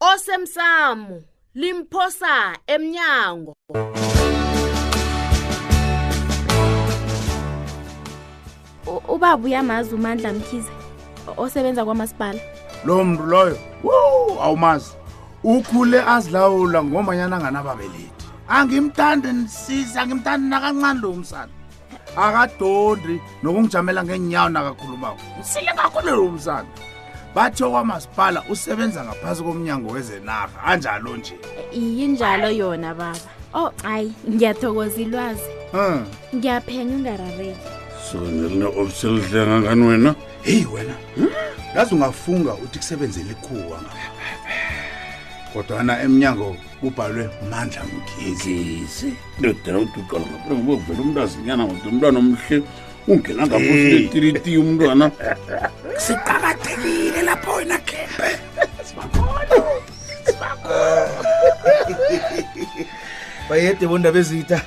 osemsamo limphosa emnyango ubaba uyamazi umandla mkhize osebenza kwamasipala lowo mntu loyo wu awumazi ukhule azilawula ngomanyana anganababelethi angimthandi nsizi angimthandi nakancane lowo msana akadondi nokungijamela ngeenyawo nakakhulumako usile kakhulelo umsana bathi okwamasipala usebenza ngaphasi komnyango wezenarha anjalo nje yinjalo yona baba o oh, hayi ngiyathokoza ilwazi um ngiyaphenya ungarareki so nilina-ofiselihle ngangani wena heyi wena hmm? yazi ungafunga uthi kusebenzela ikhuwa kodwana emnyango kubhalwe mandla mkhizizi ndodela ukuthi uqala ngaphambi ngokuvela umntazinyana kodwa umntwana omhle ungena ngakusiletiriti umntwana siqakathekile lapho wena kembe sibakhona sibakhona bayede bondaba ezitha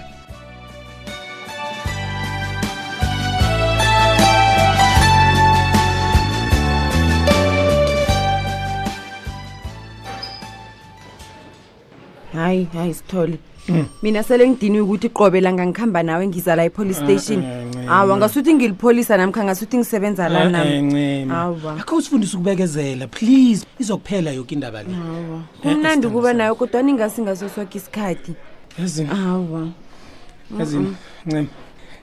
hayi hayi sithole mm. mina sele ngidiniwe ukuthi qobe langa ngikhamba nawe ngiza la epolice eh, station eh, awa ngasuthi ngilipholisa namkha ngasuthi ngisebenza la eh, namiakho usifundisa ukubekezela please izokuphela yoke indaba le kumnandi ukuba nayo kodwa ningasi ngaso soke isikhathi awa yazini ncema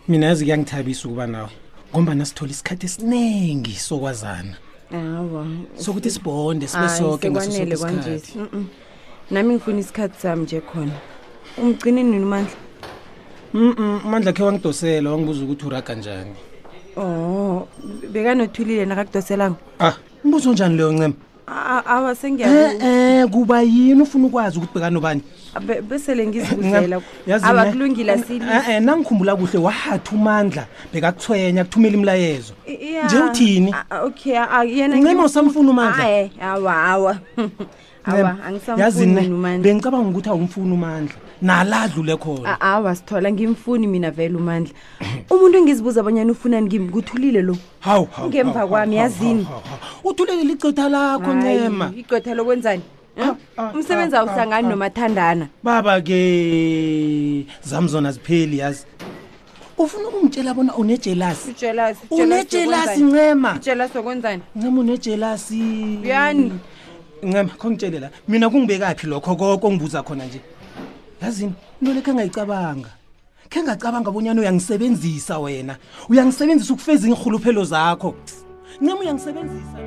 mina yazi kuyangithabisa ukuba nawe ngombana sithola isikhathi esiningi sokwazana awa sokuthi sibhonde sibe Hayi, soke ngaso soke sekwanele isikhathi kwanjesi. Mm-mm. nami ngifuna isikhathi sami nje khona umgcine nini umandla Mm-mm, umandla khe wangidosela wangibuza ukuthi uraga njani o bekanothulile nakakudoselanga ah umbuzo onjani leyo ncema A- a- awa sengiya e-e kuba yini ufuna ukwazi ukuthi bekanobani Be- besele ngizikudlela Yazi mina- abakulungile Eh, asilise eh, nangikhumbula kuhle wahatha umandla bekakuthwenya kuthumela imilayezo Yeah. nje uthini Ah, ah, okay ah, ah, yena Ncema, ngimfuna- usamfuna uMandla? Ah, eh, awa awa awa Ncema, angisamfuni yazi mina ne umandla bengicabanga ukuthi awumfuni umandla nala adlule khona Ah, awa sithola ngimfuni mina vele umandla umuntu engizibuza abanyana ufunani ngimi kuthulile lo hawu hawu, Ungemva hawu, kwami, hawu, yazini. hawu, hawu, hawu. uthulele licotha lakho ncema Hayi, igqwetha lokwenzani Ah, ah, umsebenzi ah, awuhlangani ah, nomathandana baba ke zami zona zipheli yazi ufuna ukungitshela bona unejelasi Ujealous, ujealous unejelasi yokwenzani? ncema Ujealous yokwenzani ncema unejelasi Yani. ncema khongitshele la mina kungibekaphi lokho koko ngibuza khona nje yazini into lekhe angayicabanga khe ngacabanga bonyana uyangisebenzisa wena uyangisebenzisa ukufeza iinrhuluphelo zakho ncema uyangisebenzisa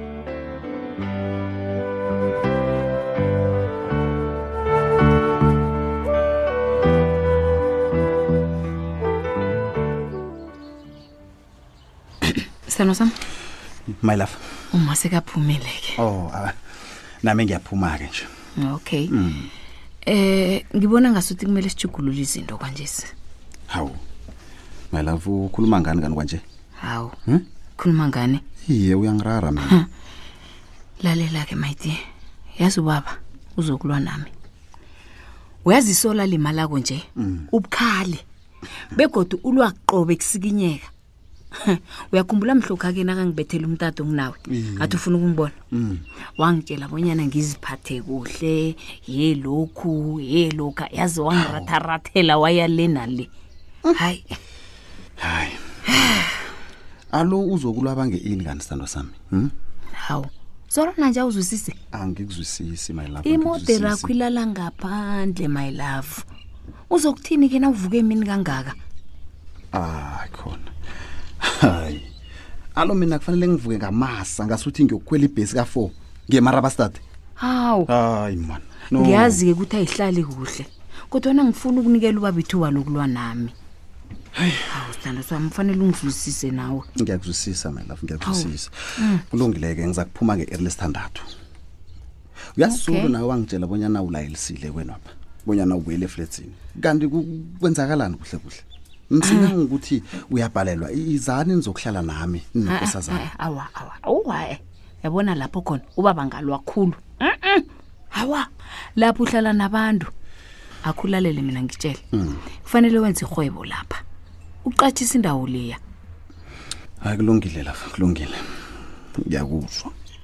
sithando sam my love uma sekaphumile ke oh uh, nami ngiyaphuma-ke nje okay mm. eh ngibona ngasuthi kumele sijugulule izinto kwanjesi hawu my love ukhuluma ngani kani kwanje hawu hmm? khuluma ngani iye uyangirara mina lalela-ke my dear yazi ubaba uzokulwa nami uyazisola limalako nje mm. ubukhali begodu ulwa qobe kusikinyeka uyakhumbula mhlokha-ke nakangibethela umtado nginawe ngathi ufuna ukungibona mm. wangitshela bonyana ngiziphathe kuhle ye lokhu ye lokha yazi wangiratharathela waya le nale mm. hayi hayi alo uzokulwaba nge-ini kanti sithandwa sami hmm? hawu solona nje awuzwisise angikuzwisisi my love imodera khwilala ngaphandle my love uzokuthini ke nawuvuka emini kangaka hayi khona hayi alo mina kufanele ngivuke ngamasa ngasuthi ngiyokukhwela ibhesi ka-four ngemarabastad hawu hayi mani no. ngiyazi-ke ukuthi ayihlali kuhle kodwana ngifuna ukunikela ubaba ithuba lokulwa nami hayi hawu sithando sami kufanele ungizwisise nawe ngiyakuzwisisa my love ngiyakuzwisisa kulungile-ke ngiza kuphuma nge-eri lesithandathu uyasulu Okay. nawe wangitshela bonyana ulayelisile kwenwapha bonyana ubuyele efletsini kanti ku- kwenzakalani kuhle kuhle msina ngokuthi uyabhalelwa i- izani nizokuhlala nami Ah, ninokosazana ah, ah, awa awa awae yabona lapho khona ubaba ngalwa khulu Mm-mm. hawa lapho uhlala nabantu akhulalele mina ngitshele kufanele wenze irhwebo lapha ucatshisa indawo leya hayi kulungile lapha kulungile ngiyakuzwa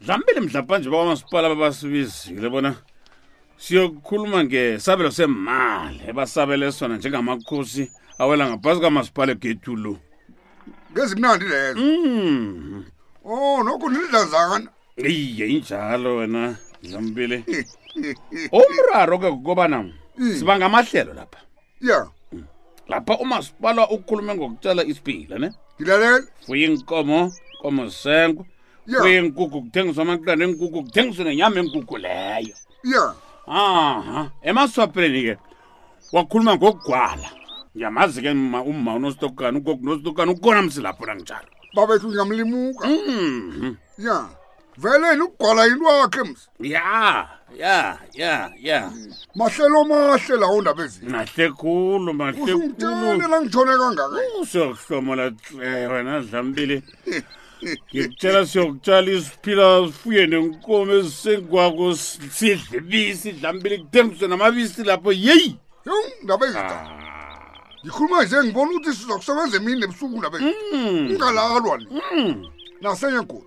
dlambile mdlapanje bakwamasipala babasibizile bona siyokukhuluma ngesabelo semali ebasabele sona njengamakhosi awela ngaphasi kamasipala egetulo ngezimnandi lezo mm. o oh, nokho nilidlazana iye injalo wena dlambile umraro ke kukobana hmm. sibanga amahlelo lapha ya lapha umasipala ukhulume ngokutshela isiphila ne ngilalela fuye inkomo komo zisenkwa ya fuye inkukhu kuthengiswa amaqanda enkukhu kuthengiswe nenyama enkukhu leyo ya aha emaswapheni ke wakhuluma ngokugwala ngiyamazi ke ma- umma unositokana ugogo unositokana ukhona msilapho nanginjalo babethu ngingamlimuka Mhm. ya vele ilugwala ilwakhe msa ya ya ya ya mahlelo mahle lawo ndaba ezinto mahle khulu mahle usungitshele khulu langitshone kangaka usiyokuhlomola tle wena dlambili ngikutshela siyokutshala isiphila sifuye nenkomo ezisengwako sidle ibisi dlambili kuthengiswe namabisi lapho yeyi Yhu, ndaba ezinto Ah. ngikhuluma nje ngibona ukuthi sizokusebenza emini nebusuku ndaba ezinto ungalalwa ni nasenye godi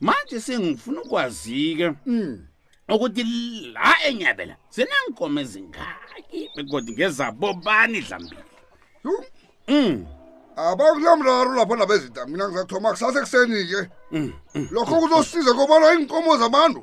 manje sengifuna ukwazike mm. ukuthi la enyabela sinankomo ezingaki begodwa ngezabobani dlambile mm. abakulomraro lapho nabezinta mina ngizathoma kusase kuseni-ke mm, mm, lokho kuzosiza kobana iinkomo zabantu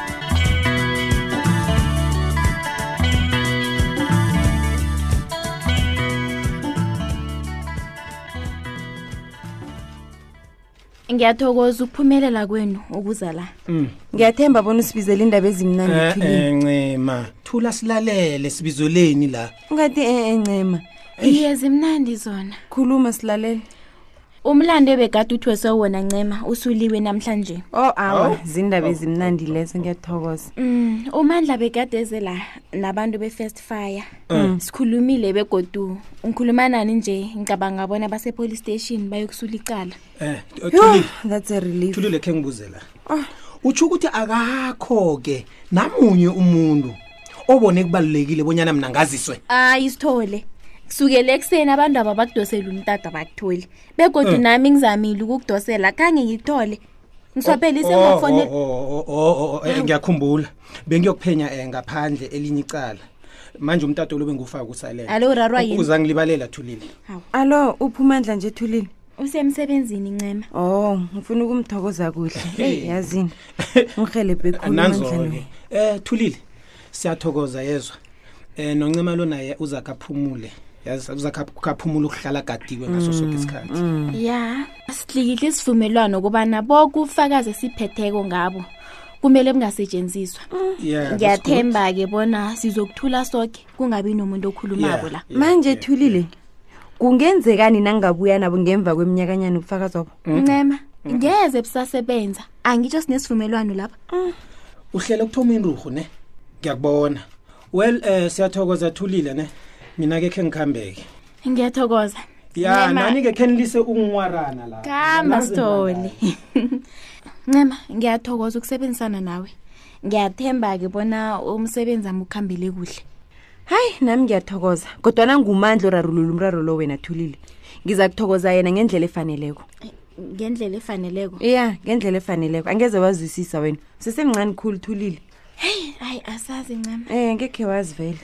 ngiyathokoza ukuphumelela kwenu ukuza la mm. ngiyathemba bona usibizela indaba ezimnandi eh, eh, ncema thula silalele sibizo leni la ungathi e-e ncema iye zimnandi zona khuluma silalele umlando ebegade uthwese wona ncema usuliwe namhlanje o oh, awa oh. zindaba ezimnandi lezo ngiyathokoza mm, umandla begade eze la nabantu be-first fire mm. mm. sikhulumile begodu ngikhulumanani nje ngicabanga bona basepolice station bayokusula icala eh, thulile khe ngibuze la utsho ukuthi akakho-ke namunye umuntu obone kubalulekile bonyana mina ngaziswe hayi isithole kusukela ekuseni abantu aba bakudosela umtata bakutholi begodwa Eh. nami ngizamile ukukudosela khange ngikuthole ngiswaphelise Oh, ngokufonela oh, oh, oh, oh, oh, oh, eh, ngiyakhumbula bengiyokuphenya um ngaphandle elinye icala manje umtato lo bengiwufaka usalele Alo, urarwa yini? uzangilibalela thulile alo uphumandla nje thulile usemsebenzini ncema oh ngifuna ukumthokoza kuhle hey yazini ungihelebhe khulu nanzo-ke um thulile siyathokoza yezwa um noncema lo naye uzakaphumule yazi uzakaphumula ukuhlala gadiwe ngaso soke mm, isikhathi mm. ya sihlikihla isivumelwano kobana boke ufakazi esiphetheko ngabo kumele bungasetshenziswa ngiyathemba-ke bona sizokuthula soke kungabi nomuntu okhulumako Yeah, la yeah, manje yeah, thulile kungenzekani nangingabuya nabo ngemva kweminyakanyana ubufakazi wabo ncema ngeze busasebenza angitsho sinesivumelwano lapha uhlela ukuthoma inruhu ne ngiyakubona well um siyathokoza thulile ne mina ke khe ngikhambeke ngiyathokoza ya Ncema, nani ke khe nilise ukungiwarana la khamba Nazi sithole ncema ngiyathokoza ukusebenzisana nawe ngiyathemba-ke bona umsebenzi ami ukuhambele kuhle hayi nami ngiyathokoza kodwana ngumandla orarulula umraro lo wena thulile ngiza kuthokoza yena ngendlela efaneleko ngendlela efaneleko ya ngendlela efaneleko angeze wazwisisa wena sesemncane khulu thulile heyi hayi asazi ncam um ngekhe wazi vele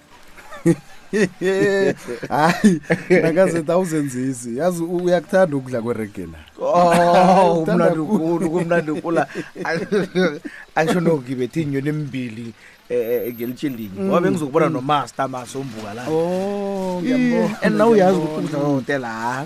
hayi nakaze tawuzenzisi yazi uyakuthanda ukudla kweregena oh kumnandi ukulu kumnandi ukula asho nokugibethe inyoni embili eh, eh, ngelitshelinye mm. ngoba bengizokubona mm. nomaster masombuka la oh, and naw uyazi ukuthi ukudla kwahotela ha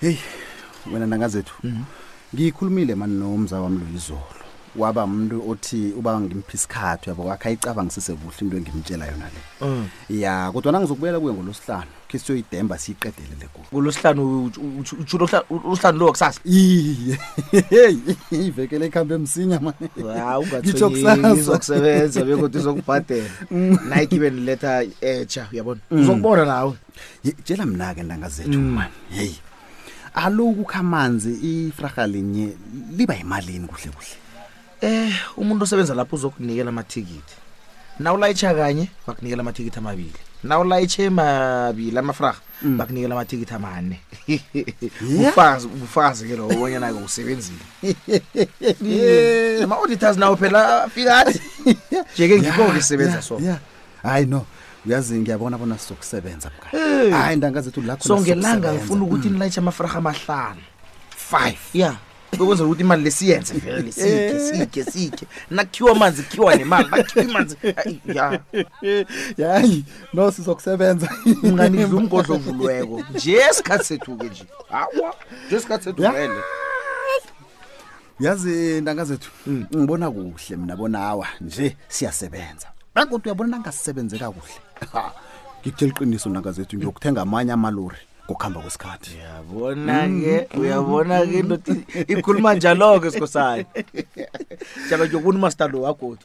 heyi wena ntanga zethu mhm. ngiyikhulumile mani nomza wami loyizolo waba umuntu othi uba ngimphi isikhathi yabo wakhe ayicabangisise kuhle into engimtshela yona le mm. ya kodwa nangizokubuyela kuye ngolosihlanu khe siyoyidemba siyiqedelele kulo ngolosihlanu usihlanu lo wakusasa iye ivekele ikuhambe msinya manizoksebenza bekodwa izokubhadela mm. nike beniletha etsha uyabona mm. uzokubona nawe Ye, tshela mna-ke ntanga zethu Mm. mani heyi aloku ukha amanzi ifraha linye liba yimalini kuhle kuhle Eh umuntu osebenza lapho uzokunikela amathikithi. Na ulayitsha kanye bakunikela amathikithi amabili. Na ulayitshe mabili amafraga Mm. bakunikela amathikithi amane. Ufazi ufazi ke lowo bonyana ke usebenzile. Eh, Ama auditors nawo phela afika athi jeke ngikho ke sebenza so. hayi no uyazi ngiyabona bona sizokusebenza mkhaya hayi ntanga zethu lakho so ngelanga ngifuna ukuthi nilayitshe amafraha amahlanu five ya kwenzela ukuthi imali lesiyenze vele sike sike sike nakhiwa amanzi kukhiwa nemali nakhiwa imanzi Ayi, ya yayi no sizokusebenza mngani idla umgodlo ovulweko nje sikhathi sethu-ke nje hawa nje sikhathi sethu vele yazi ntanga zethu mm. ngibona kuhle mina bona awa nje siyasebenza bekodwa uyabona nangasebenze kakuhle ngikutshela iqiniso ntanga zethu ngiyokuthenga amanye amalori ngokuhamba kwesikhathi uyabona-ke mm. uyabona-ke into ikhuluma njalo-ke sikhosayo jaka jokuni umasitalo wagodi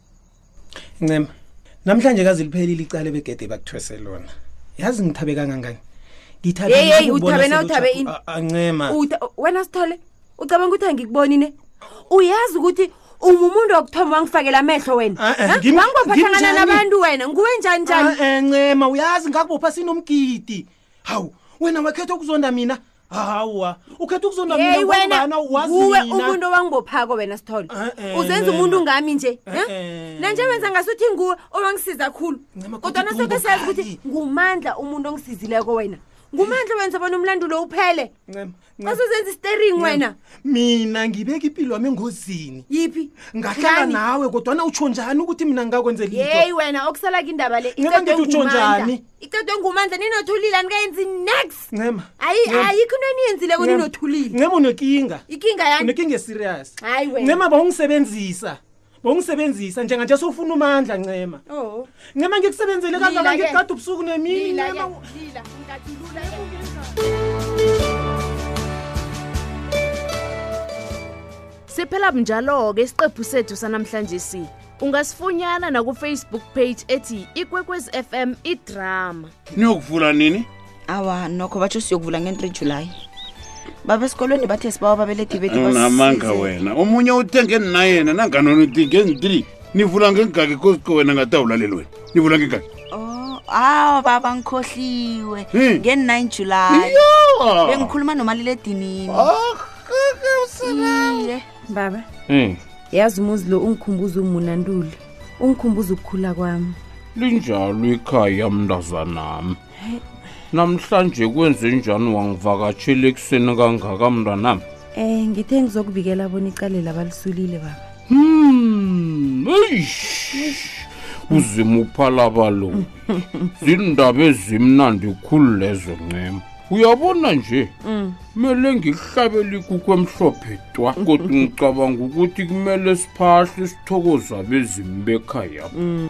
ncema namhlanje kaziliphelile icala ebegede bakuthwese lona yazi ngithabe kangangani ngithabeyeyi uthabe na uthabe ini ancema wena sithole ucabanga ukuthi angikuboni ne uyazi ukuthi umumuntu wokuthoma wangifakela amehlo wena ah, eh, wangibophahlangana nabantu wena nguwe njani njani ah, eh, ncema uyazi ngakubopha sinomgidi hawu wena wakhetha ukuzonda mina hawa ukhetha ukuzonda mina yeyi wena ngombana wazi nguwe mina. umuntu owangibophako wena sithole Eh, eh, uzenza wena. umuntu ngami nje Eh, eh? eh. nanje wenza ngasuthi nguwe owangisiza khulu Ncema, kuthi kodwana soke dumbo sazi ukuthi khayi. ngumandla umuntu ongisizileko wena ngumandla wenza bona umlandu lo uphele ncema masozenza istering wena mina ngibeka impilo wami engozini yiphi ngahlala Ngani? nawe kodwana utsho njani ukuthi mina ngingakwenze yeyi litho wena okusala kindaba le Ncema, ngithi utsho njani? icedwe ngumandla ninothulile anikayenzi nex ncema ayi Ncema. ayikho into eniyenzileko Ncema. ninothulile ncema unekinga ikinga yani unekinga eserious hayi wena ncema bawungisebenzisa bongisebenzisa njenganje sofuna umandla ncema oh. ncema ngikusebenzele kangaka ngikade ubusuku nemini ncema siphela bunjalo-ke isiqephu sethu sanamhlanje si ungasifunyana nakufacebook page ethi ikwekwez fm idrama niyokuvula nini awa nokho batsho siyokuvula nge-3 july baba esikolweni bathe sibawa babelethi bethu unamanga basize. wena omunye uthenge nina yena nanganona uthi ngen-three nivula ngengaki koziko wena ngatawulaleli wena nivula ngengaki Oh, awa baba ngikhohliwe Hmm. nge-9 july Iya! bengikhuluma nomaliledinini Ah, iye baba Eh, yazi umuzi lo ungikhumbuza umuna ntuli ungikhumbuza ukukhula kwami linjalo ikhaya mntazanami namhlanje kwenze njani wangivakatshela ekuseni kangaka mntanami Eh ngithe ngizokubikela bona icale labalisulile baba. Hmm. Uzima uphalaba lo. Zindaba ezimnandi khulu lezo ncema. Uyabona nje. Mm. Mele ngihlabele ikukwe emhlophe twa kodwa ngicabanga ukuthi kumele siphahle sithokoza bezimbekhaya. Mm.